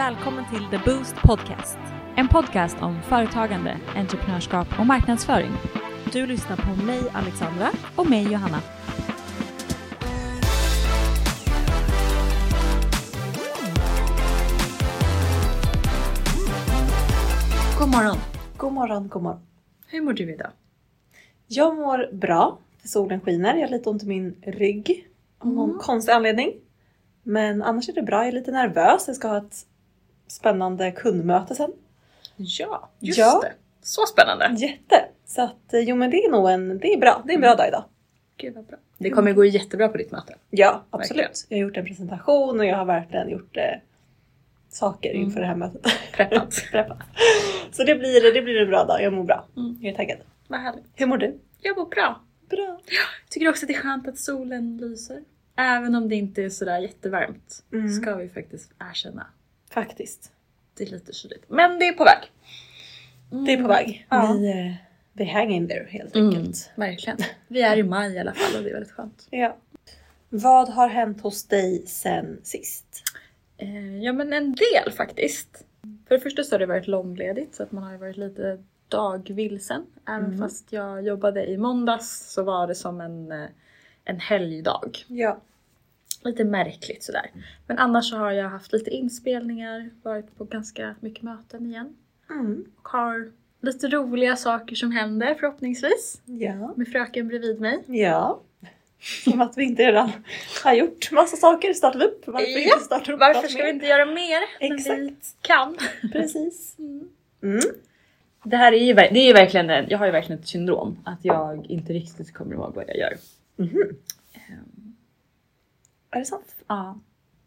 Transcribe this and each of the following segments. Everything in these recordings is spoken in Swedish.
Välkommen till The Boost Podcast. En podcast om företagande, entreprenörskap och marknadsföring. Du lyssnar på mig Alexandra och mig Johanna. God morgon. God morgon, god morgon. Hur mår du idag? Jag mår bra, för solen skiner. Jag har lite ont i min rygg av någon Mm. konstig anledning. Men annars är det bra. Jag är lite nervös. Jag ska ha ett spännande kundmöte sen. Ja, just Ja. det. Så spännande. Jätte! Så att, eh, jo men det är nog en, det är bra. Det är en bra dag idag. Gud vad bra. Det kommer gå jättebra på ditt möte. Ja, absolut. Verkligen. Jag har gjort en presentation och jag har verkligen gjort eh, saker Mm. inför det här mötet. Preppat. Preppat. Så det blir, det blir en bra dag. Jag mår bra. Mm. Jag är taggad. vad härligt. Hur mår du? Jag mår bra. Bra. Jag tycker också att det är skönt att solen lyser. Även om det inte är sådär jättevarmt. Mm. Ska vi faktiskt erkänna. Faktiskt. Det är lite kyligt. Men det är på väg. Det är på väg. Ja. Vi, eh, vi hang in there helt Mm, enkelt. verkligen. Vi är i maj i alla fall och det är väldigt skönt. Ja. Vad har hänt hos dig sen sist? Eh, ja men en del faktiskt. För det första så har det varit långledigt så att man har varit lite dagvilsen. Även Mm. fast jag jobbade i måndags så var det som en, eh, en helgdag. Ja. Lite märkligt sådär. Men annars så har jag haft lite inspelningar, varit på ganska mycket möten igen. Mm. Och har lite roliga saker som händer förhoppningsvis. Ja. Med fröken bredvid mig. Ja. Som att vi inte redan har gjort massa saker, startat upp. Varför Ja, inte starta upp Varför ska vi inte göra mer när vi Exakt. kan? Precis. Mm. Mm. Det här är ju, det är ju verkligen, en- jag har ju verkligen ett syndrom att jag inte riktigt kommer ihåg vad jag gör. Mhm. Är det sant? ja.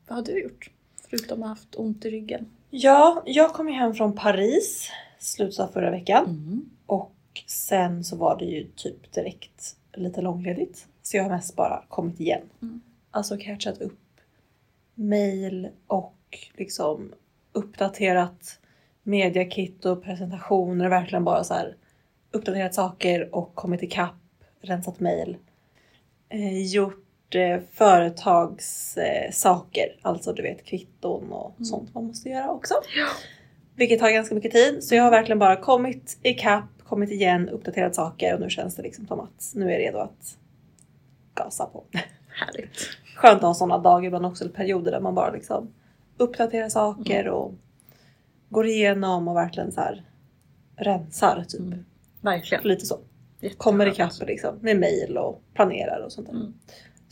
Vad har du gjort? Förutom att ha haft ont i ryggen. Ja, jag kom ju hem från Paris slutet av förra veckan. Mm. Och sen så var det ju typ direkt lite långledigt. Så jag har mest bara kommit igen. Mm. Alltså catchat upp mail och liksom uppdaterat mediakit och presentationer. Verkligen bara så här uppdaterat saker och kommit ikapp, rensat mail. Eh, gjort företagssaker, eh, saker. alltså du vet kvitton och Mm. sånt man måste göra också. Ja. Vilket tar ganska mycket tid. Så jag har verkligen bara kommit ikapp, kommit igen, uppdaterat saker och nu känns det liksom som att nu är jag redo att gasa på. Härligt. Skönt att ha sådana dagar ibland också, eller perioder där man bara liksom uppdaterar saker och går igenom och verkligen så här rensar typ. Mm. Verkligen. Lite så. Jätteskönt. Kommer ikapp liksom med mail och planerar och sånt där. Mm.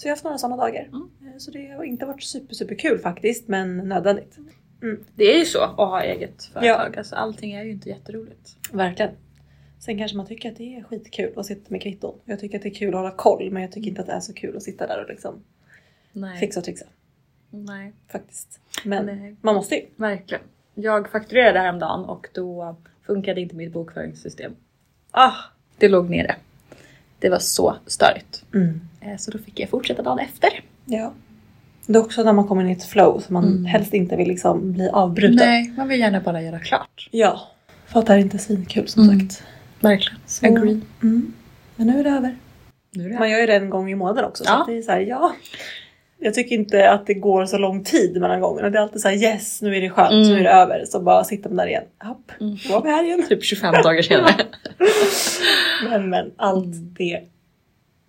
Så jag har haft några sådana dagar. Mm. Eh, Så det har inte varit super super kul faktiskt men nödvändigt. Det är ju så att ha eget företag. Alltså, allting är ju inte jätteroligt. Verkligen. Sen kanske man tycker att det är skitkul att sitta med kvitton. Jag tycker att det är kul att hålla koll men jag tycker inte att det är så kul att sitta där och liksom Nej. fixa och trixa. Nej. Faktiskt. Men Nej. man måste ju. Verkligen. Jag fakturerade häromdagen och då funkade inte mitt bokföringssystem. Ah. Det låg nere. Det var så störigt. Mm. Eh, Så då fick jag fortsätta dagen efter. Ja. Det är också när man kommer in i ett flow så man Mm. helst inte vill liksom bli avbruten. Nej, man vill gärna bara göra klart. Ja. För att det här är inte svinkul som Mm. sagt. Verkligen. Så- Agree. Mm. Men nu är det över. Nu är det Man gör ju det en gång i månaden också. Så Ja. att det är så här, ja. Jag tycker inte att det går så lång tid mellan gångerna. Det är alltid så här yes nu är det skönt, Mm. nu är det över. Så bara sitter man där igen. Hopp, Mm. då var vi här igen. Typ 25 dagar senare. Men, men allt Mm. det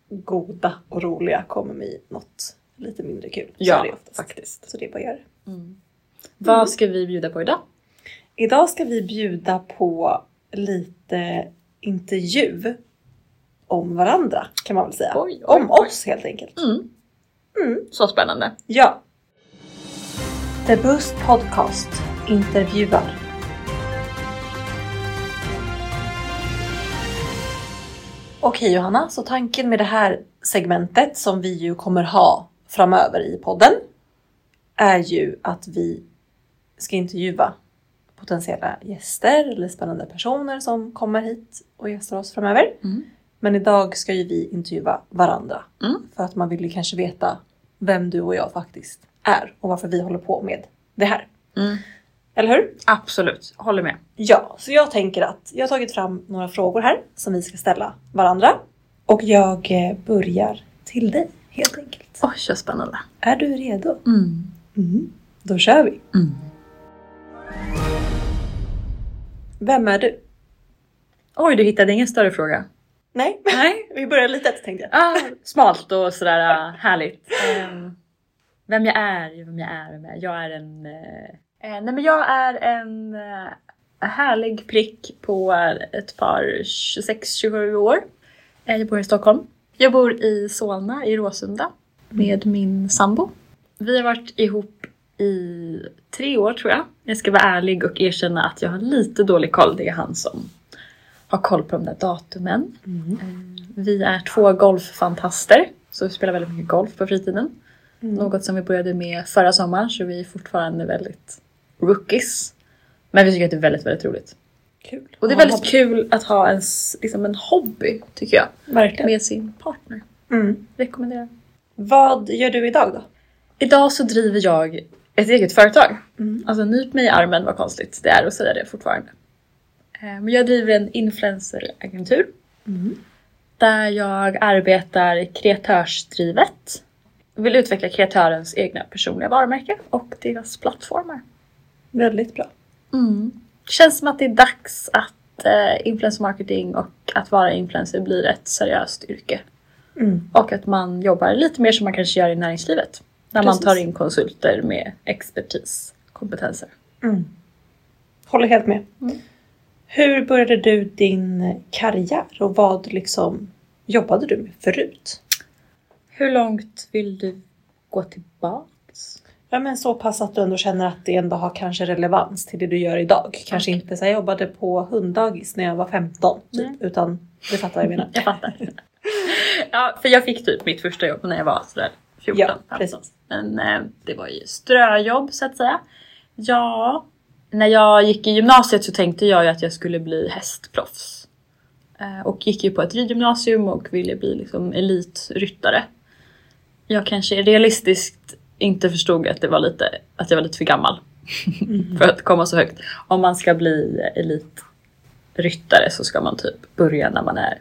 goda och roliga kommer med något lite mindre kul. Så det ja, oftast. faktiskt. Så det är bara det. Mm. Vad ska vi bjuda på idag? Idag ska vi bjuda på lite intervju om varandra kan man väl säga. Oj, oj, om oj. oss helt enkelt. Mm. Mm. Så spännande. Ja. The Boost Podcast intervjuar. Okej Johanna, så tanken med det här segmentet som vi ju kommer ha framöver i podden är ju att vi ska intervjua potentiella gäster eller spännande personer som kommer hit och gästar oss framöver. Mm. Men idag ska ju vi intervjua varandra. Mm. För att man vill ju kanske veta vem du och jag faktiskt är och varför vi håller på med det här. Mm. Eller hur? Absolut, håller med. Ja, så jag tänker att jag har tagit fram några frågor här som vi ska ställa varandra. Och jag eh, börjar till dig helt enkelt. Oj, så spännande. Är du redo? Mm. Mm. Då kör vi! Mm. Vem är du? Oj, du hittade ingen större fråga. Nej, Nej. vi börjar litet tänkte jag. Ah, smalt och sådär härligt. Ehm, vem jag är, vem jag är, vem jag är. Jag är en... eh, eh, nej men jag är en eh, härlig prick på ett par 26-27 år. Eh, jag bor i Stockholm. Jag bor i Solna i Råsunda med min sambo. Vi har varit ihop i tre år tror jag. Jag ska vara ärlig och erkänna att jag har lite dålig koll. Det är han som har koll på de där datumen. Vi är två golffantaster, så vi spelar väldigt mycket golf på fritiden. Något som vi började med förra sommaren, så vi är fortfarande väldigt rookies. Men vi tycker att det är väldigt, väldigt roligt. Kul. Och det är väldigt kul att ha en, liksom en hobby, tycker jag, Verkligen. med sin partner. Mm. Rekommenderar. Vad gör du idag då? Idag så driver jag ett eget företag. Mm. Alltså nyp mig i armen vad konstigt det är att säga det fortfarande. Eh, Men jag driver en influenceragentur Mm. där jag arbetar kreatörsdrivet. Vill utveckla kreatörens egna personliga varumärke och deras plattformar. Väldigt bra. Det känns som att det är dags att eh, influencer marketing och att vara influencer blir ett seriöst yrke. Mm. Och att man jobbar lite mer som man kanske gör i näringslivet. Precis. man tar in konsulter med expertis, kompetenser. Mm. Håller helt med. Mm. Hur började du din karriär och vad liksom jobbade du med förut? Hur långt vill du gå tillbaks? Ja men så pass att du ändå känner att det ändå har kanske relevans till det du gör idag. Kanske Okej. inte så jag jobbade på hunddagis när jag var 15 typ, Nej. utan du fattar vad jag menar. Jag fattar. ja, för jag fick typ mitt första jobb när jag var sådär 14, Ja, 15. precis. Men eh, det var ju ströjobb så att säga. Ja, när jag gick i gymnasiet så tänkte jag ju att jag skulle bli hästproffs. Eh, och gick ju på ett ridgymnasium och ville bli liksom elitryttare. Jag kanske realistiskt inte förstod att, det var lite, att jag var lite för gammal för att komma så högt. Om man ska bli elitryttare så ska man typ börja när man är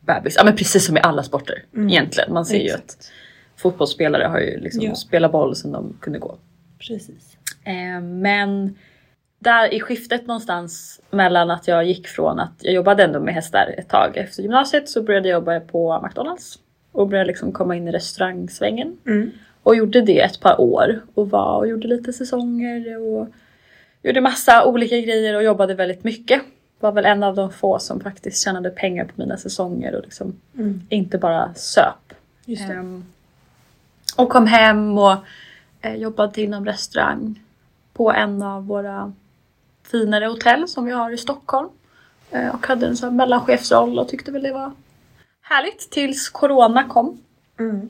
bebis. Ja men precis som i alla sporter Mm. egentligen. Man ser ju Exakt. att fotbollsspelare har ju liksom Ja. spelat boll sedan de kunde gå. Precis. Eh, men där i skiftet någonstans mellan att jag gick från att jag jobbade ändå med hästar ett tag efter gymnasiet så började jag jobba på McDonalds och började liksom komma in i restaurangsvängen. Mm. Och gjorde det ett par år och var och gjorde lite säsonger och gjorde massa olika grejer och jobbade väldigt mycket. Var väl en av de få som faktiskt tjänade pengar på mina säsonger och liksom Mm. inte bara söp. Ehm, och kom hem och eh, jobbade inom restaurang på en av våra finare hotell som vi har i Stockholm. Eh, och hade en sån mellanchefsroll och tyckte väl det var härligt tills corona kom. Mm.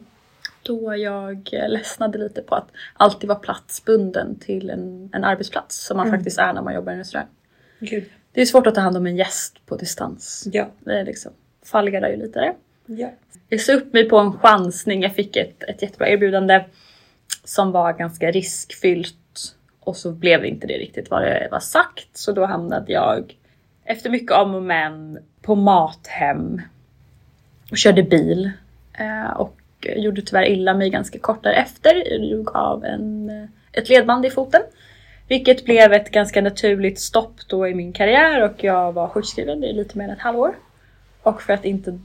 Då jag eh, ledsnade lite på att alltid vara platsbunden till en, en arbetsplats som man Mm. faktiskt är när man jobbar i en restaurang. Gud. Det är svårt att ta hand om en gäst på distans. Ja. Det är liksom falgar ju lite där. ja. Jag sa upp mig på en chansning. Jag fick ett, ett jättebra erbjudande som var ganska riskfyllt och så blev det inte det riktigt vad det var sagt. Så då hamnade jag efter mycket om och men på Mathem och körde bil eh, och gjorde tyvärr illa mig ganska kort därefter. Jag drog av en, eh, ett ledband i foten. Vilket blev ett ganska naturligt stopp då i min karriär och jag var sjukskriven i lite mer än ett halvår. Och för att inte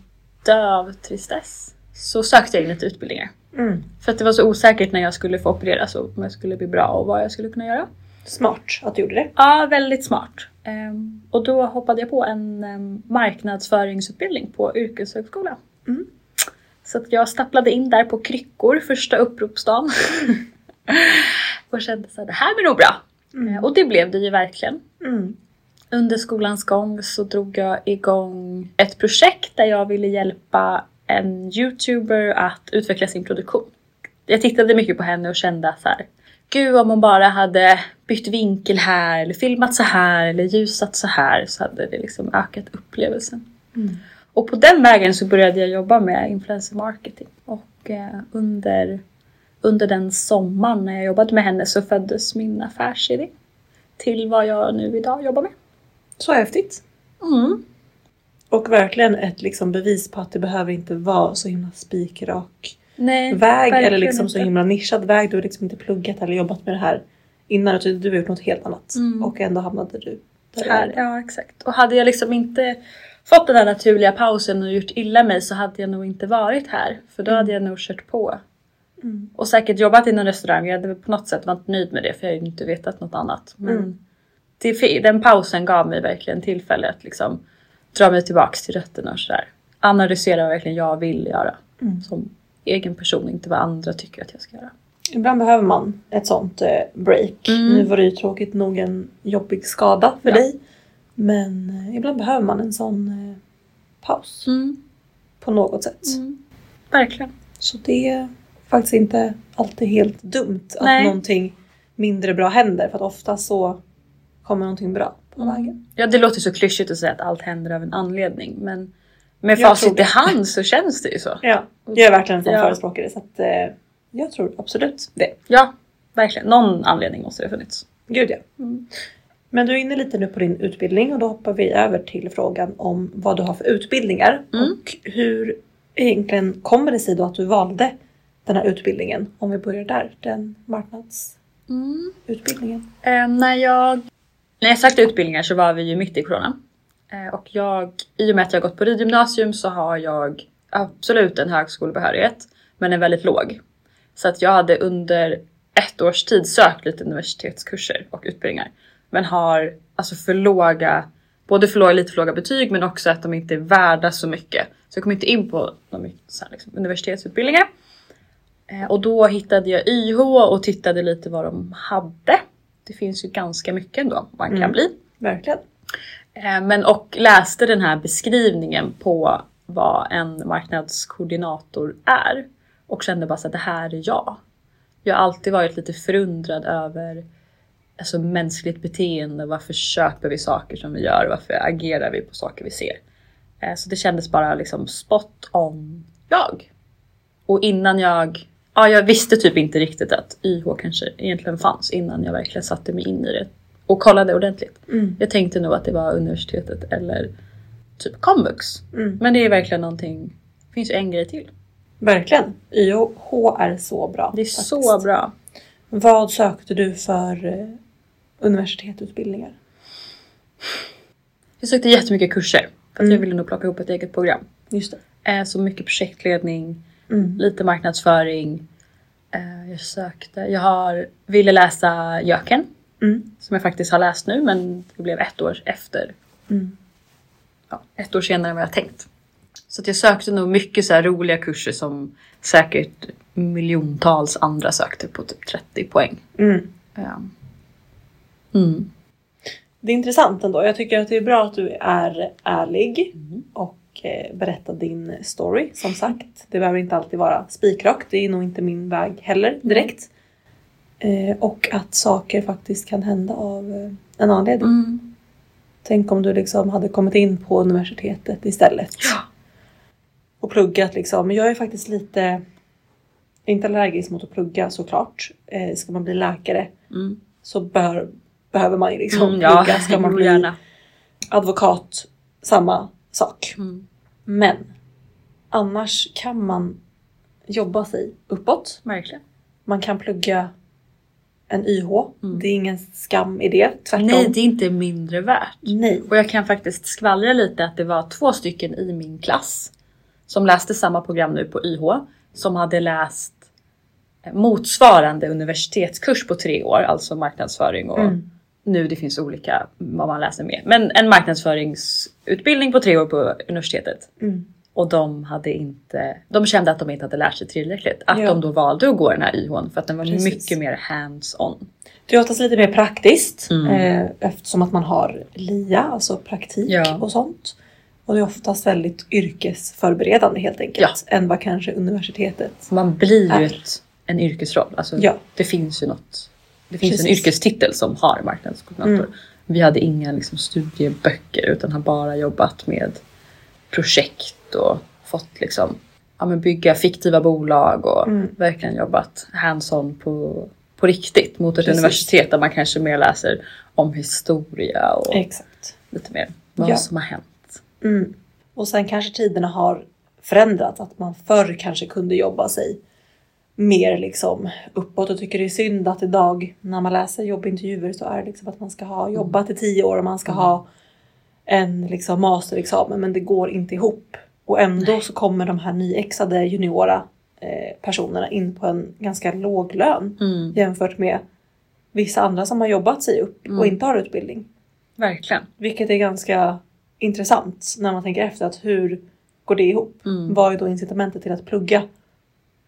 dö av tristess så sökte jag in lite utbildningar. Mm. För att det var så osäkert när jag skulle få opereras och om jag skulle bli bra och vad jag skulle kunna göra. Smart att du gjorde det. Ja, väldigt smart. Ehm, och då hoppade jag på en um, marknadsföringsutbildning på yrkeshögskola. Mm. Så att jag stapplade in där på kryckor första uppropsdagen. och kände så här, det här blir nog bra. Mm. Eh, Och det blev det ju verkligen. Mm. Under skolans gång så drog jag igång ett projekt där jag ville hjälpa en youtuber att utveckla sin produktion. Jag tittade mycket på henne och kände att så här, gud om hon bara hade bytt vinkel här eller filmat så här eller ljusat så här så hade det liksom ökat upplevelsen. Mm. Och på den vägen så började jag jobba med influencer marketing. Och eh, under, under den sommaren när jag jobbade med henne så föddes min affärsidé. Till vad jag nu idag jobbar med. Så häftigt. Mm. Och verkligen ett liksom bevis på att det behöver inte vara så himla spikrak Nej, väg eller liksom så himla nischad väg. Du har liksom inte pluggat eller jobbat med det här innan utan du har gjort något helt annat. Mm. Och ändå hamnade du där Här, är. ja exakt. Och hade jag liksom inte fått den där naturliga pausen och gjort illa mig så hade jag nog inte varit här. För då hade jag nog kört på. Mm. Och säkert jobbat inom restaurang. Jag hade på något sätt varit nöjd med det för jag ju inte vetat något annat. Men Mm. det, den pausen gav mig verkligen tillfälle att liksom dra mig tillbaks till rötterna och sådär. Analysera vad verkligen jag vill göra. Mm. Som egen person, inte vad andra tycker att jag ska göra. Ibland behöver man ett sånt eh, break. Mm. Nu var det ju tråkigt nog en jobbig skada för Ja. dig. Men eh, ibland behöver man en sån eh, paus på något sätt. Mm. Verkligen. Så det är faktiskt inte alltid helt dumt att Nej. någonting mindre bra händer. För att ofta så kommer någonting bra på Mm. vägen. Ja det låter så klyschigt att säga att allt händer av en anledning men med Jag facit i hand så känns det ju så. Ja, jag är verkligen en sån Ja. förespråkare. Så att, eh, jag tror absolut det. Ja, verkligen. Någon anledning måste det ha funnits. Gud ja. Mm. Men du är inne lite nu på din utbildning och då hoppar vi över till frågan om vad du har för utbildningar. Mm. Och hur egentligen kommer det sig då att du valde den här utbildningen? Om vi börjar där, den marknadsutbildningen. Eh, när, jag, när jag sökte utbildningar så var vi ju mitt i corona. Eh, och jag, i och med att jag gått på ridgymnasium så har jag absolut en högskolebehörighet. Men en väldigt låg. Så att jag hade under ett års tid sökt lite universitetskurser och utbildningar. Men har alltså för låga, både för låga, lite för låga betyg men också att de inte är värda så mycket. Så jag kom inte in på de så här, liksom, universitetsutbildningar. Eh, och då hittade jag YH och tittade lite vad de hade. Det finns ju ganska mycket ändå man kan Mm. bli. Verkligen. Eh, Men och läste den här beskrivningen på vad en marknadskoordinator är. Och kände bara att det här är jag. Jag har alltid varit lite förundrad över alltså, mänskligt beteende. Varför köper vi saker som vi gör? Varför agerar vi på saker vi ser? Eh, Så det kändes bara liksom spot on jag. Och innan jag, ja jag visste typ inte riktigt att YH kanske egentligen fanns innan jag verkligen satte mig in i det och kollade ordentligt. Mm. Jag tänkte nog att det var universitetet eller typ komvux. Mm. Men det är verkligen någonting, det finns ju en grej till. Verkligen. YH är så bra. Det är faktiskt. så bra. Vad sökte du för eh, universitetsutbildningar? Jag sökte jättemycket kurser för att Mm. jag ville nog plocka ihop ett eget program. Just det. Eh, Så mycket projektledning, Mm. lite marknadsföring. Eh, Jag sökte, jag har, ville läsa Jöken Mm. som jag faktiskt har läst nu men det blev ett år efter. Mm. Ja, ett år senare än vad jag tänkt. Så jag sökte nog mycket så här roliga kurser som säkert miljontals andra sökte på typ 30 poäng. Mm. Ja. Mm. Det är intressant ändå. Jag tycker att det är bra att du är ärlig Mm. och eh, berättar din story. Som sagt, det behöver inte alltid vara spikrakt. Det är nog inte min väg heller direkt. Eh, och att saker faktiskt kan hända av eh, en anledning. Mm. Tänk om du liksom hade kommit in på universitetet istället. Ja. Och pluggat liksom. Men jag är faktiskt lite, inte allergisk mot att plugga såklart. Eh, ska man bli läkare Mm. så bör, behöver man ju liksom Mm, ja, plugga. Ska man bli advokat, samma sak. Mm. Men annars kan man jobba sig uppåt. Verkligen. Man kan plugga en YH. Mm. Det är ingen skam i det. Tvärtom. Nej, det är inte mindre värt. Nej. Och jag kan faktiskt skvallra lite att det var två stycken i min klass som läste samma program nu på YH som hade läst motsvarande universitetskurs på tre år, alltså marknadsföring och Mm. Nu det finns olika vad man läser med. Men en marknadsföringsutbildning på tre år på universitetet. Mm. Och de hade inte, de kände att de inte hade lärt sig tillräckligt. Att Ja. de då valde att gå den här YHn för att den var Precis. mycket mer hands-on. Det är oftast lite mer praktiskt Mm. eh, eftersom att man har LIA, alltså praktik Ja. och sånt. Och det är oftast väldigt yrkesförberedande helt enkelt. Än vad kanske universitetet. Man blir ju en yrkesroll. Alltså, Ja. Det finns ju något. Det finns en Precis. yrkestitel som har marknadskoordinator. Mm. Vi hade inga liksom, studieböcker utan har bara jobbat med projekt och fått liksom, ja, men bygga fiktiva bolag och Mm. verkligen jobbat hands-on på, på riktigt mot ett Precis. universitet där man kanske mer läser om historia och Exakt. lite mer vad Ja. som har hänt. Mm. Och sen kanske tiderna har förändrats. Att man förr kanske kunde jobba sig mer liksom uppåt och tycker det är synd att idag när man läser jobbintervjuer så är det liksom att man ska ha jobbat i tio år och man ska ha en liksom masterexamen men det går inte ihop. Och ändå så kommer de här nyexade juniora eh, personerna in på en ganska låg lön Mm. jämfört med vissa andra som har jobbat sig upp och inte har utbildning. Verkligen. Vilket är ganska intressant när man tänker efter att hur går det ihop? Mm. Vad är då incitamentet till att plugga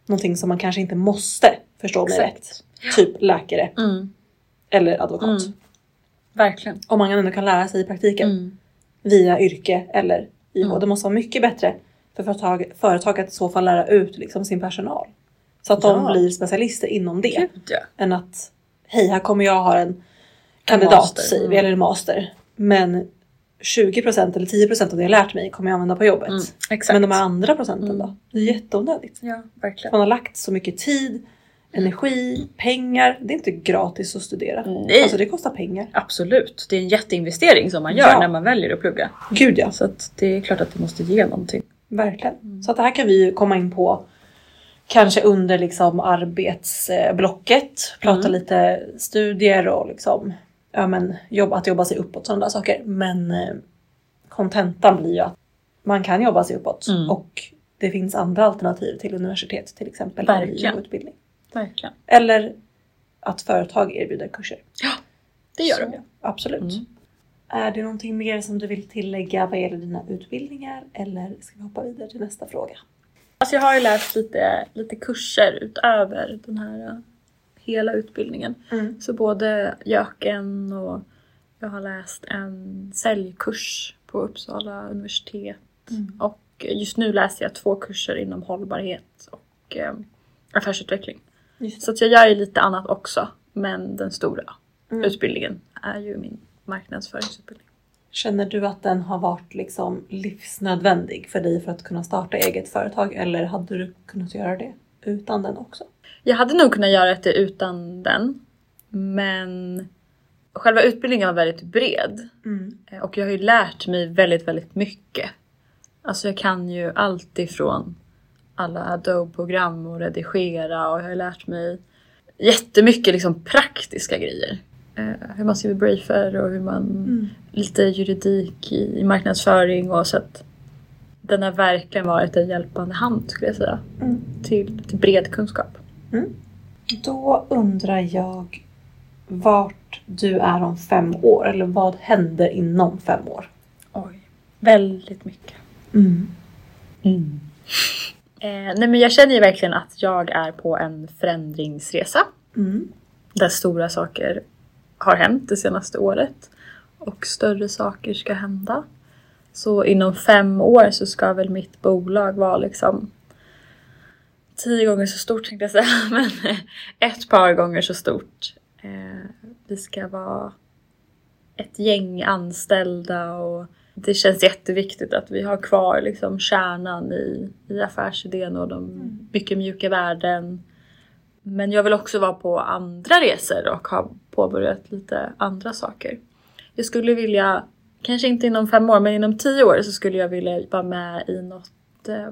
någonting som man kanske inte måste förstå mig rätt? Typ läkare Mm. eller advokat. Mm. Verkligen. Om man ändå kan lära sig i praktiken Mm. via yrke eller IH. Mm. Det måste vara mycket bättre för företag, företag att i så fall lära ut liksom sin personal. Så att de Ja. blir specialister inom det. Gud ja. än att hej här kommer jag ha en kandidat master, säger vi mm. eller en master. Men 20% eller 10% av det jag lärt mig kommer jag använda på jobbet. Mm. Men de här andra procenten Mm. då? Det är jätteonödigt. Ja, verkligen. Man har lagt så mycket tid, energi, pengar. Det är inte gratis att studera. Nej. Alltså det kostar pengar. Absolut. Det är en jätteinvestering som man gör Ja. när man väljer att plugga. Gud ja, Så det är klart att det måste ge någonting. verkligen. Mm. Så att det här kan vi komma in på kanske under liksom arbetsblocket. Prata Mm. lite studier och liksom ja, men, jobb, att jobba sig uppåt sådana där saker. Men eh, kontentan blir ju att man kan jobba sig uppåt Mm. och det finns andra alternativ till universitet till exempel. Verkligen. utbildning. Verkligen. Eller att företag erbjuder kurser. Det gör Så, de ju. Absolut. Mm. Är det någonting mer som du vill tillägga vad gäller dina utbildningar eller ska vi hoppa vidare till nästa fråga? Alltså jag har ju läst lite, lite kurser utöver den här hela utbildningen. Mm. Så både Jöken och jag har läst en säljkurs på Uppsala universitet. Mm. Och just nu läser jag två kurser inom hållbarhet och eh, affärsutveckling. Så att jag gör ju lite annat också. Men den stora Mm. utbildningen är ju min marknadsföringsutbildning. Känner du att den har varit liksom livsnödvändig för dig för att kunna starta eget företag eller hade du kunnat göra det utan den också? Jag hade nog kunnat göra det utan den. Men själva utbildningen var väldigt bred. Mm. Eh, Och jag har ju lärt mig väldigt, väldigt mycket. Alltså jag kan ju allt ifrån alla Adobe-program och redigera och jag har lärt mig jättemycket liksom praktiska grejer. Eh, hur man skriver briefer och hur man Mm. lite juridik i, i marknadsföring och så att den har verkligen varit en hjälpande hand skulle jag säga. Mm. Till, till bred kunskap. Då undrar jag vart du är om fem år eller vad händer inom fem år? Oj. Väldigt mycket. Mm. Eh, nej men jag känner ju verkligen att jag är på en förändringsresa. Mm. Där stora saker har hänt det senaste året. Och större saker ska hända. Så inom fem år så ska väl mitt bolag vara liksom tio gånger så stort tänkte jag säga. Men ett par gånger så stort. Eh, vi ska vara ett gäng anställda och det känns jätteviktigt att vi har kvar liksom kärnan i, i affärsidén och de mycket mjuka värden. Men jag vill också vara på andra resor och ha påbörjat lite andra saker. Jag skulle vilja, kanske inte inom fem år, men inom tio år så skulle jag vilja vara med i något eh,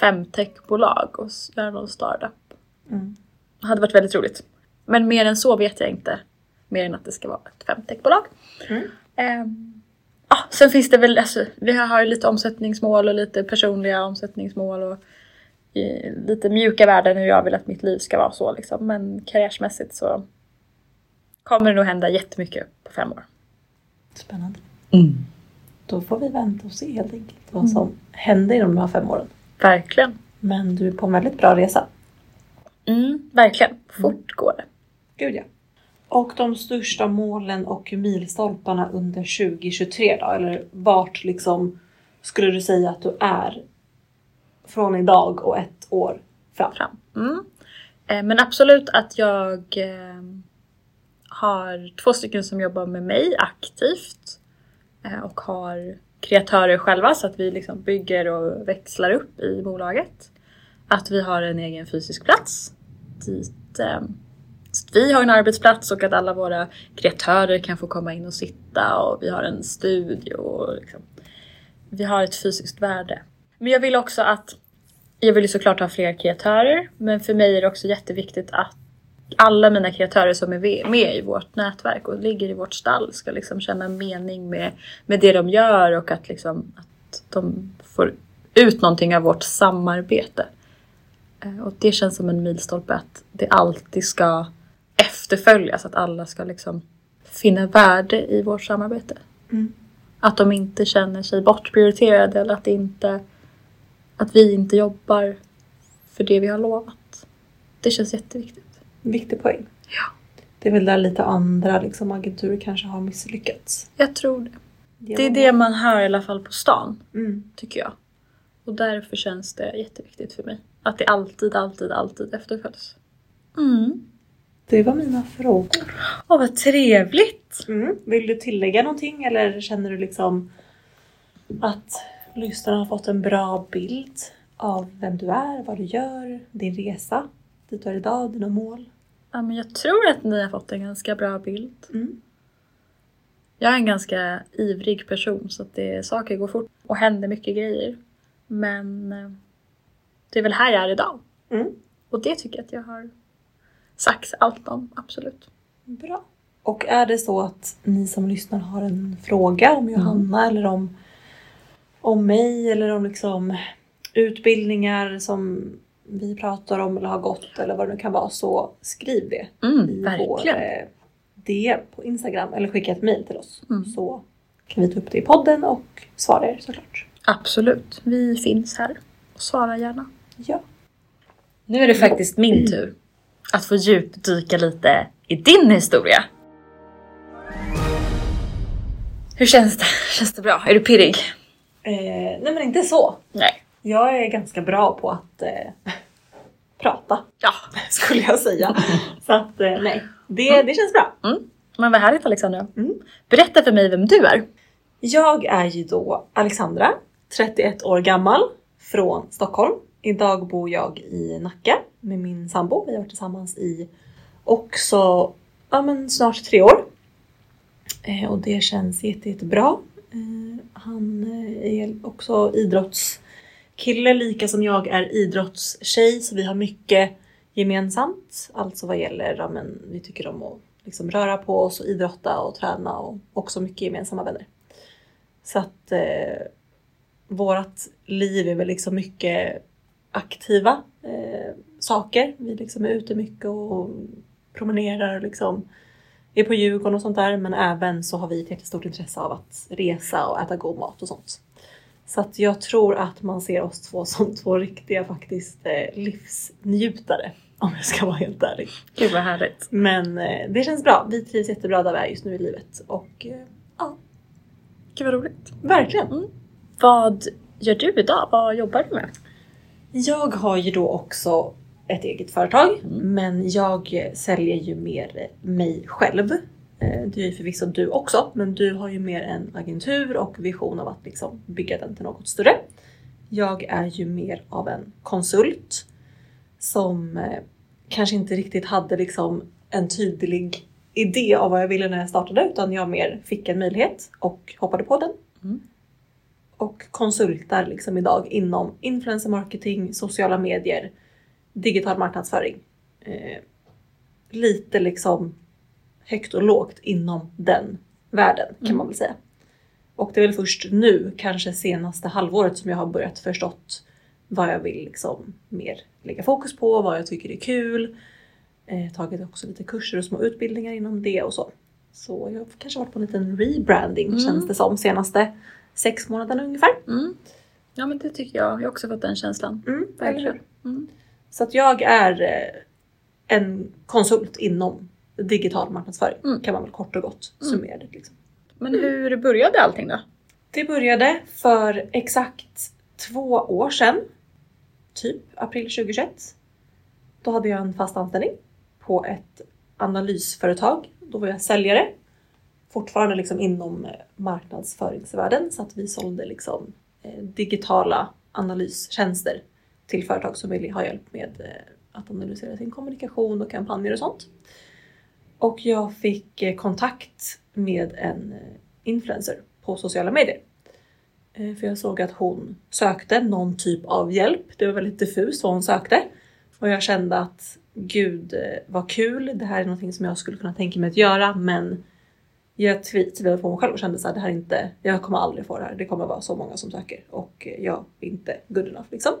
femtechbolag och göra någon startup. Mm. Det hade varit väldigt roligt. Men mer än så vet jag inte. Mer än att det ska vara ett femtechbolag. Mm. Ehm, ja, sen finns det väl, alltså, vi har ju lite omsättningsmål och lite personliga omsättningsmål och i, lite mjuka värden hur jag vill att mitt liv ska vara så liksom. Men karriärsmässigt så kommer det nog hända jättemycket på fem år. Spännande. Då får vi vänta och se helt enkelt vad som händer inom de här fem åren. Verkligen. Men du är på en väldigt bra resa. Mm, verkligen. Fort går det. Gud ja. Och de största målen och milstolparna under 2023 då? Eller vart liksom skulle du säga att du är från idag och ett år fram? fram. Mm. Eh, Men absolut att jag eh, har två stycken som jobbar med mig aktivt eh, och har kreatörer själva så att vi liksom bygger och växlar upp i bolaget. Att vi har en egen fysisk plats dit eh, så att vi har en arbetsplats och att alla våra kreatörer kan få komma in och sitta och vi har en studio och liksom, vi har ett fysiskt värde. Men jag vill också att jag vill ju såklart ha fler kreatörer men för mig är det också jätteviktigt att alla mina kreatörer som är med i vårt nätverk och ligger i vårt stall ska liksom känna mening med, med det de gör och att, liksom, att de får ut någonting av vårt samarbete. Eh, och det känns som en milstolpe att det alltid ska efterföljas, att alla ska liksom finna värde i vårt samarbete. Mm. Att de inte känner sig bortprioriterade eller att, inte, att vi inte jobbar för det vi har lovat. Det känns jätteviktigt. Viktig poäng. Ja. Det är väl där lite andra liksom, agenturer kanske har misslyckats. Jag tror det. Det är det man hör i alla fall på stan, Mm. tycker jag. Och därför känns det jätteviktigt för mig. Att det alltid, alltid, alltid efterföljs. Mm. Det var mina frågor. Åh, vad trevligt! Mm. Vill du tillägga någonting eller känner du liksom att lyssnarna har fått en bra bild av vem du är, vad du gör, din resa, dit du är idag, dina mål? Ja, men jag tror att ni har fått en ganska bra bild. Mm. Jag är en ganska ivrig person så att det, saker går fort och händer mycket grejer. Men eh, det är väl här jag är idag. Mm. Och det tycker jag att jag har sagt allt om, absolut. Bra. Och är det så att ni som lyssnar har en fråga om Johanna eller om, om mig eller om liksom utbildningar som vi pratar om eller har gått eller vad det nu kan vara så skriv det Mm, i vår verkligen. eh, DM på Instagram eller skicka ett mail till oss Mm. så kan vi ta upp det i podden och svara er såklart. Absolut. Vi finns här och svarar gärna. Ja. Nu är det faktiskt min tur att få djupdyka lite i din historia. Hur känns det? Känns det bra? Är du pirrig? Eh, nej men inte så. Nej. Jag är ganska bra på att eh, prata Ja. skulle jag säga. Så att eh, nej, det, det känns bra. Mm. Men vad härligt Alexandra. Mm. Berätta för mig vem du är. Jag är ju då Alexandra, 31 år gammal, från Stockholm. Idag bor jag i Nacka med min sambo. Vi har varit tillsammans i också ja, men snart tre år. Eh, och det känns jätte, jättebra. Eh, han eh, är också Kille lika som jag är idrottstjej. Så vi har mycket gemensamt. Alltså vad gäller, ja, men, vi tycker om att liksom röra på oss och idrotta och träna och också mycket gemensamma vänner. Så att eh, vårat liv är väl liksom mycket aktiva eh, saker. Vi liksom är ute mycket och promenerar och liksom är på Djurgården och sånt där. Men även så har vi ett jättestort intresse av att resa och äta god mat och sånt. Så att jag tror att man ser oss två som två riktiga faktiskt eh, livsnjutare. Om jag ska vara helt ärlig. Gud vad härligt. Men eh, det känns bra. Vi trivs jättebra där vi är just nu i livet. Och eh, ja, Gud vad roligt. verkligen. Vad gör du idag? Vad jobbar du med? Jag har ju då också ett eget företag. Men jag säljer ju mer mig själv. Eh, Det gör ju förvisso du också. Men du har ju mer en agentur och vision av att liksom bygga den till något större. Jag är ju mer av en konsult. Som eh, kanske inte riktigt hade liksom en tydlig idé av vad jag ville när jag startade. Utan jag mer fick en möjlighet och hoppade på den. Mm. Och konsultar liksom idag inom influencer marketing, sociala medier, digital marknadsföring. Eh, lite liksom högt och lågt inom den världen kan Mm. man väl säga. Och det är väl först nu, kanske senaste halvåret, som jag har börjat förstått vad jag vill liksom mer lägga fokus på, vad jag tycker är kul. Eh, tagit också lite kurser och små utbildningar inom det och så. Så jag har kanske varit på en liten rebranding Mm. känns det som senaste sex månaderna ungefär. Mm. Ja men det tycker jag. Jag har också fått den känslan. Mm? Verkligen. Mm. Så att jag är eh, en konsult inom digital marknadsföring Mm. kan man väl kort och gott Mm. summera det. Liksom. Men hur började allting då? Det började för exakt två år sedan, typ april 2021. Då hade jag en fast anställning på ett analysföretag. Då var jag säljare. Fortfarande liksom inom eh, marknadsföringsvärlden så att vi sålde liksom eh, digitala analystjänster till företag som ville ha hjälp med eh, att analysera sin kommunikation och kampanjer och sånt. Och jag fick eh, kontakt med en eh, influencer på sociala medier. Eh, för jag såg att hon sökte någon typ av hjälp. Det var väldigt diffust vad hon sökte. Och jag kände att gud vad kul, det här är någonting som jag skulle kunna tänka mig att göra men jag tvivlade på mig själv och kände så här, det här är inte, jag kommer aldrig få det här. Det kommer vara så många som söker och jag är inte good enough liksom.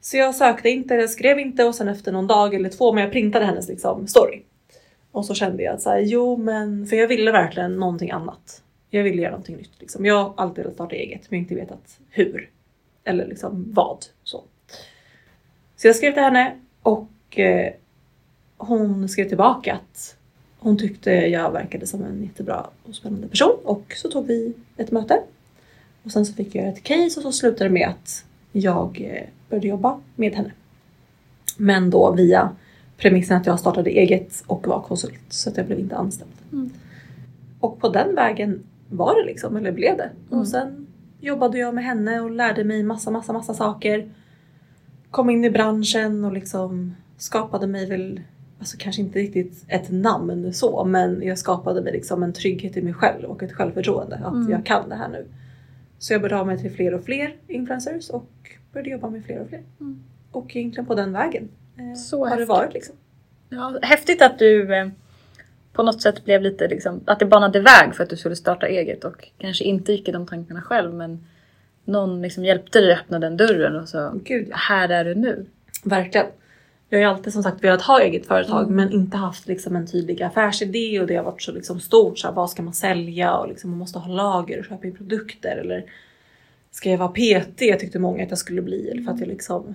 Så jag sökte inte, jag skrev inte och sen efter någon dag eller två, men jag printade hennes liksom story. Och så kände jag att så här, jo men, för jag ville verkligen någonting annat. Jag ville göra någonting nytt liksom. Jag har alltid velat starta eget men inte vetat hur. Eller liksom vad. Så, så jag skrev till henne och eh, hon skrev tillbaka att hon tyckte jag verkade som en jättebra och spännande person och så tog vi ett möte. Och sen så fick jag ett case och så slutade det med att jag eh, började jobba med henne. Men då via premissen att jag startade eget och var konsult så att jag blev inte anställd. Mm. Och på den vägen var det liksom, eller blev det. Mm. Och sen jobbade jag med henne och lärde mig massa, massa, massa saker. Kom in i branschen och liksom skapade mig väl, alltså kanske inte riktigt ett namn så, men jag skapade mig liksom en trygghet i mig själv och ett självförtroende att Mm. jag kan det här nu. Så jag började ha mig till fler och fler influencers och började jobba med fler och fler. Mm. Och egentligen på den vägen Så har det häftigt. varit liksom. Ja, häftigt att du eh, på något sätt blev lite liksom, att det banade väg för att du skulle starta eget och kanske inte gick i de tankarna själv men någon liksom hjälpte dig att öppna den dörren och så Gud ja. här är du nu. Verkligen. Jag har ju alltid som sagt velat ha eget företag Mm. men inte haft liksom en tydlig affärsidé och det har varit så liksom stort. Så här, vad ska man sälja och liksom, man måste ha lager och köpa in produkter eller ska jag vara PT? Tyckte många att jag skulle bli eller för att jag liksom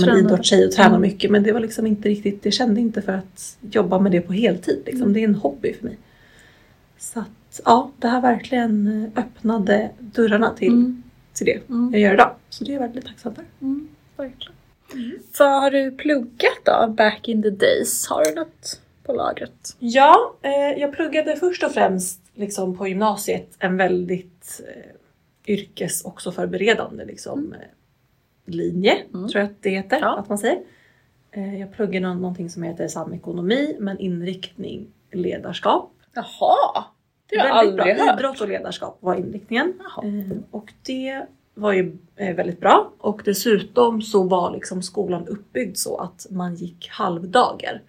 ja, men idrottstjej och tränar Mm. mycket men det var liksom inte riktigt, jag kände inte för att jobba med det på heltid. Liksom. Mm. Det är en hobby för mig. Så att ja, det här verkligen öppnade dörrarna till, Mm. till det Mm. jag gör idag. Så det är jag väldigt tacksam för. Mm, verkligen. Vad har du pluggat då, back in the days? Har du något på lagret? Ja, eh, jag pluggade först och främst liksom på gymnasiet en väldigt eh, yrkes också förberedande liksom, eh, linje, Mm. tror jag att det heter Ja. att man säger. Eh, jag pluggade nå- någonting som heter samekonomi men inriktning ledarskap. Jaha! Det har jag väldigt aldrig bra. hört. Idrott och ledarskap var inriktningen. Eh, och det var ju eh, väldigt bra och dessutom så var liksom skolan uppbyggd så att man gick halvdagar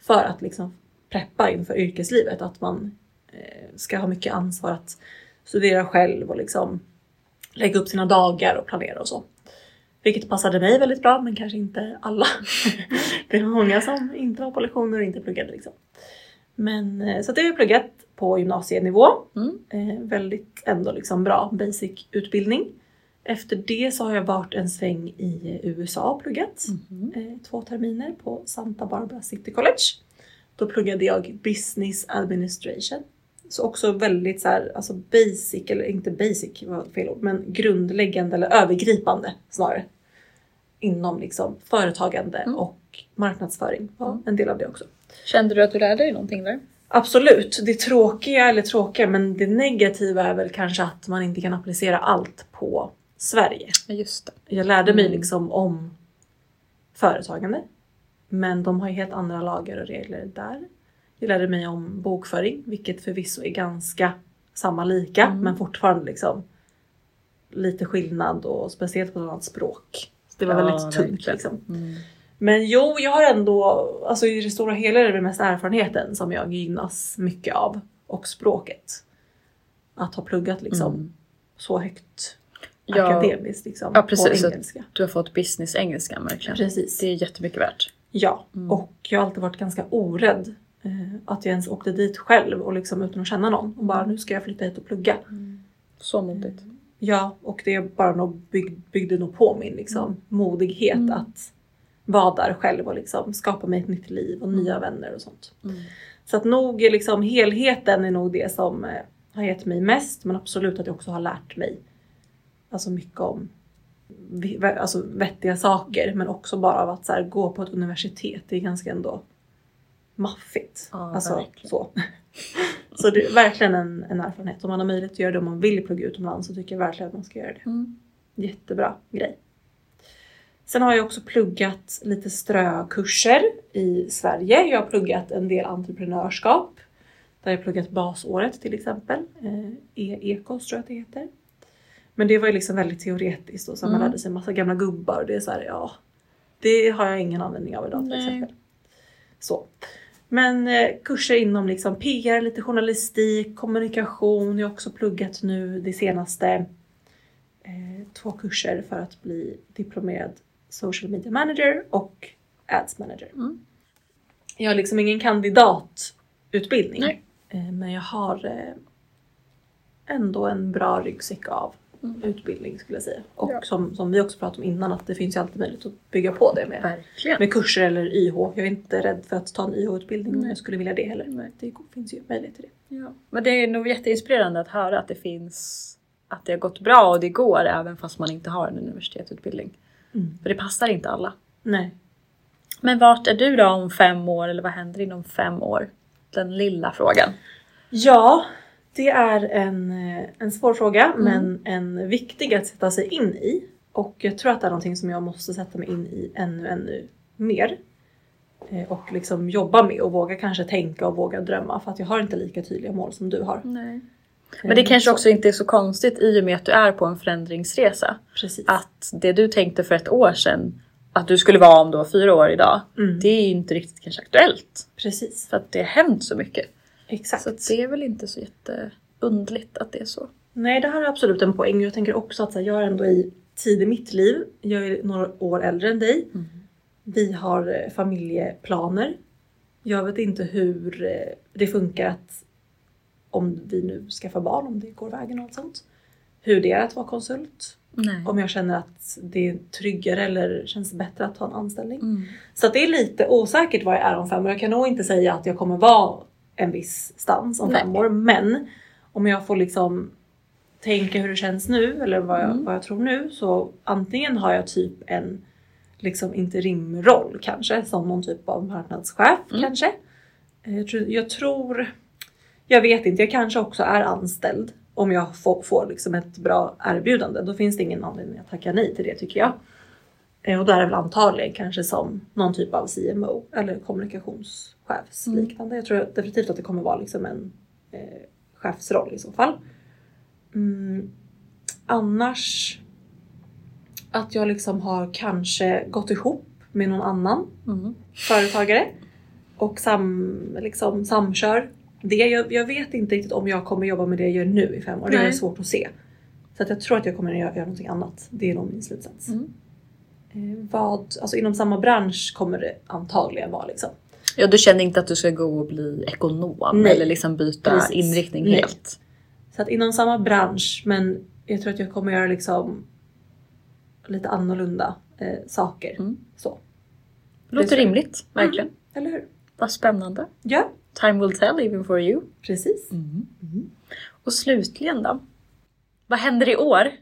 för att liksom preppa inför yrkeslivet. Att man ska ha mycket ansvar att studera själv och liksom lägga upp sina dagar och planera och så. Vilket passade mig väldigt bra men kanske inte alla. det var många som inte var på lektioner och inte pluggade liksom. Men eh, så det har jag pluggat på gymnasienivå. Mm. Eh, väldigt ändå liksom bra basic utbildning. Efter det så har jag varit en sväng i USA och pluggat. Mhm. Eh, två terminer på Santa Barbara City College. Då pluggade jag business administration. Så också väldigt så här, alltså basic, eller inte basic var fel ord, men grundläggande eller övergripande snarare. Inom liksom företagande Mm. och marknadsföring var Mm. en del av det också. Kände du att du lärde dig någonting där? Absolut, det tråkiga, eller tråkiga, men det negativa är väl kanske att man inte kan applicera allt på Sverige. Ja, just det. Jag lärde mig Mm. liksom om företagande. Men de har ju helt andra lagar och regler där. Jag lärde mig om bokföring, vilket förvisso är ganska samma lika, Mm. men fortfarande liksom lite skillnad och speciellt på ett annat språk. Det var Ja, väldigt tungt verkligen. liksom. Mm. Men jo, jag har ändå, alltså i det stora hela är det mest erfarenheten som jag gynnas mycket av. Och språket. Att ha pluggat liksom Mm. så högt Ja, akademiskt liksom, Ja, precis. på engelska. Du har fått business engelska verkligen. Precis. Det är jättemycket värt. Ja, Mm. och jag har alltid varit ganska orädd. Eh, att jag ens åkte dit själv och liksom utan att känna någon. Och bara nu ska jag flytta hit och plugga. Så modigt. Ja, och det bara nog bygg, byggde nog på min liksom, modighet Mm. att vara där själv och liksom skapa mig ett nytt liv och nya vänner och sånt. Mm. Så att nog liksom helheten är nog det som eh, har gett mig mest men absolut att jag också har lärt mig alltså mycket om alltså vettiga saker men också bara av att här, gå på ett universitet. Det är ganska ändå maffigt. Ja, alltså, verkligen. så. Så det är verkligen en, en erfarenhet. Om man har möjlighet att göra det om man vill plugga utomlands så tycker jag verkligen att man ska göra det. Mm. Jättebra grej. Sen har jag också pluggat lite strökurser i Sverige. Jag har pluggat en del entreprenörskap. Där jag pluggat basåret till exempel. Eh, E-ekos tror jag att det heter. Men det var ju liksom väldigt teoretiskt och så man Mm. lärde sig en massa gamla gubbar och det är så här, ja. Det har jag ingen användning av idag till Nej. exempel. Så. Men eh, kurser inom liksom PR, lite journalistik, kommunikation. Jag har också pluggat nu det senaste eh, två kurser för att bli diplomerad social media manager och ads manager. Mm. Jag har liksom ingen kandidatutbildning. Nej. Eh, men jag har ändå en bra ryggsäck av Mm. utbildning skulle jag säga. Och Ja. som, som vi också pratade om innan att det finns ju alltid möjlighet att bygga på det med, Verkligen. med kurser eller YH. Jag är inte rädd för att ta en YH-utbildning om jag skulle vilja det heller. Nej. Det finns ju möjlighet till det. Ja. Men det är nog jätteinspirerande att höra att det finns att det har gått bra och det går även fast man inte har en universitetsutbildning. Mm. För det passar inte alla. Nej. Men vart är du då om fem år eller vad händer inom fem år? Den lilla frågan. Ja, det är en, eh, en svår fråga Mm. men en viktig att sätta sig in i. Och jag tror att det är någonting som jag måste sätta mig in i ännu, ännu mer. Eh, Och liksom jobba med och våga kanske tänka och våga drömma för att jag har inte lika tydliga mål som du har. Nej. Men det kanske Så, också inte är så konstigt i och med att du är på en förändringsresa. Precis. Att det du tänkte för ett år sedan att du skulle vara om då fyra år idag. Mm. Det är ju inte riktigt kanske aktuellt. Precis. För att det har hänt så mycket. Exakt. Så det är väl inte så jätteundligt att det är så. Nej, det här är absolut en poäng. Jag tänker också att här, jag är ändå i tid i mitt liv. Jag är några år äldre än dig. Mm. Vi har eh, familjeplaner. Jag vet inte hur eh, det funkar att om vi nu skaffar barn, om det går vägen och allt sånt. Hur det är att vara konsult. Nej. Om jag känner att det är tryggare eller känns bättre att ta en anställning. Mm. Så det är lite osäkert vad jag är om fem år. Jag kan nog inte säga att jag kommer vara en viss stans om fem år. Men om jag får liksom tänka hur det känns nu eller vad jag, Mm. vad jag tror nu så antingen har jag typ en liksom interimroll kanske som någon typ av marknadschef Mm. kanske. Eh, Jag tror, jag tror, jag vet inte, jag kanske också är anställd om jag får, får liksom ett bra erbjudande. Då finns det ingen anledning att tacka nej till det tycker jag. Eh, Och då är det väl antagligen kanske som någon typ av CMO eller kommunikationschefs Mm. liknande. Jag tror definitivt att det kommer vara liksom en eh, chefsroll i så fall. Mm. Annars att jag liksom har kanske gått ihop med någon annan Mm. företagare och sam, liksom, samkör det. Jag, jag vet inte riktigt om jag kommer jobba med det jag gör nu i fem år. Det är Nej. svårt att se. Så att jag tror att jag kommer att göra, göra någonting annat. Det är nog min slutsats. Mm. Eh, vad, alltså inom samma bransch kommer det antagligen vara liksom. Ja, du känner inte att du ska gå och bli ekonom Nej. eller liksom byta Precis. inriktning Nej. helt? Så att inom samma bransch men jag tror att jag kommer göra liksom lite annorlunda eh, saker. Mm. Så. Låter rimligt, verkligen. Eller hur? Vad spännande. Ja, Time will tell even for you. precis. Mm. Mm. Och slutligen då? Vad händer i år?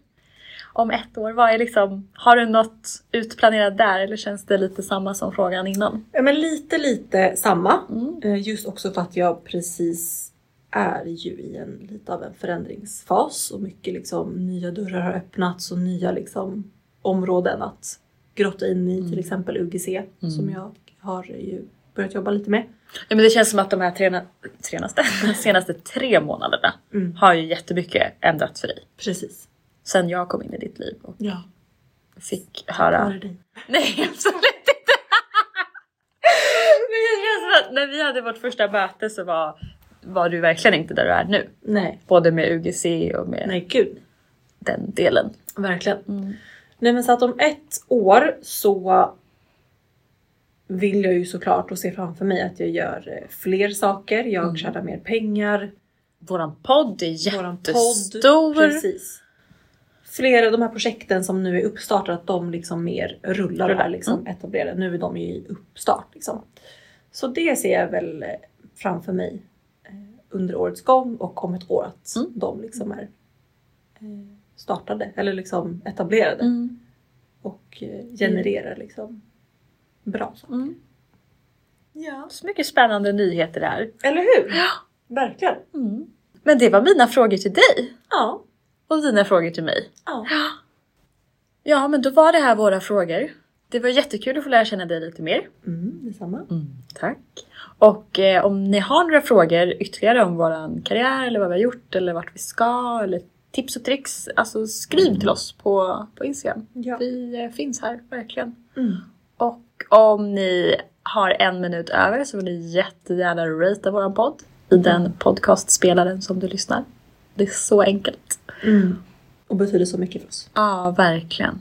Om ett år? Vad är liksom, har du något utplanerat där eller känns det lite samma som frågan innan? Ja, men lite lite samma. Mm. Eh, Just också för att jag precis är ju i en lite av en förändringsfas och mycket liksom nya dörrar har öppnats och nya liksom områden att grotta in i, till exempel UGC som jag har ju börjat jobba lite med. Ja, men det känns som att de här trena, trenaste, senaste tre månaderna Mm. har ju jättemycket ändrats för dig. Precis. Sen jag kom in i ditt liv och Ja, fick höra dig? Nej, absolut inte! Men känns som att när vi hade vårt första möte så var, var du verkligen inte där du är nu. Nej, Både med UGC och med nej gud. den delen. Verkligen. Mm. Nej men så att om ett år så vill jag ju såklart och se framför mig att jag gör eh, fler saker. Jag Mm. tjänar mer pengar. Våran podd är Våran podd, jättestor. Precis. Flera av de här projekten som nu är uppstartade, att de liksom mer rullar och är liksom etablerade. Nu är de ju i uppstart liksom. Så det ser jag väl eh, framför mig eh, under årets gång och om ett år att Mm. de liksom är eh, startade eller liksom etablerade Mm. och genererar liksom bra saker. Mm. Ja. Så mycket spännande nyheter där. Eller hur? Verkligen. Mm. Men det var mina frågor till dig Ja. Och dina frågor till mig. ja. Ja, men då var det här våra frågor. Det var jättekul att få lära känna dig lite mer. Mm, detsamma. Tack. Och eh, om ni har några frågor ytterligare om våran karriär eller vad vi har gjort eller vart vi ska eller tips och tricks, alltså skriv till oss på, på Instagram. Ja. Vi eh, finns här, verkligen. Mm. Och om ni har en minut över så vill ni jättegärna ratea vår podd i den podcastspelaren som du lyssnar. Det är så enkelt. Mm. Och betyder så mycket för oss. Ja, verkligen.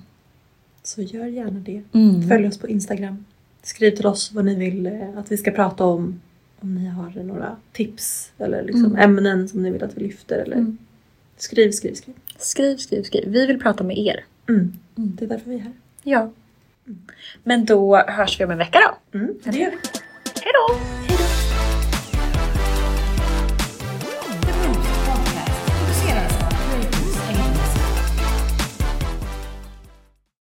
Så gör gärna det. Mm. Följ oss på Instagram. Skriv till oss vad ni vill eh, att vi ska prata om. Om ni har några tips eller liksom Mm. ämnen som ni vill att vi lyfter. Eller... Mm. Skriv, skriv, skriv. Skriv, skriv, skriv. Vi vill prata med er. Mm. Det är därför vi är här. Ja. Men då hörs vi om en vecka då. Mm. Det gör vi. Hej då!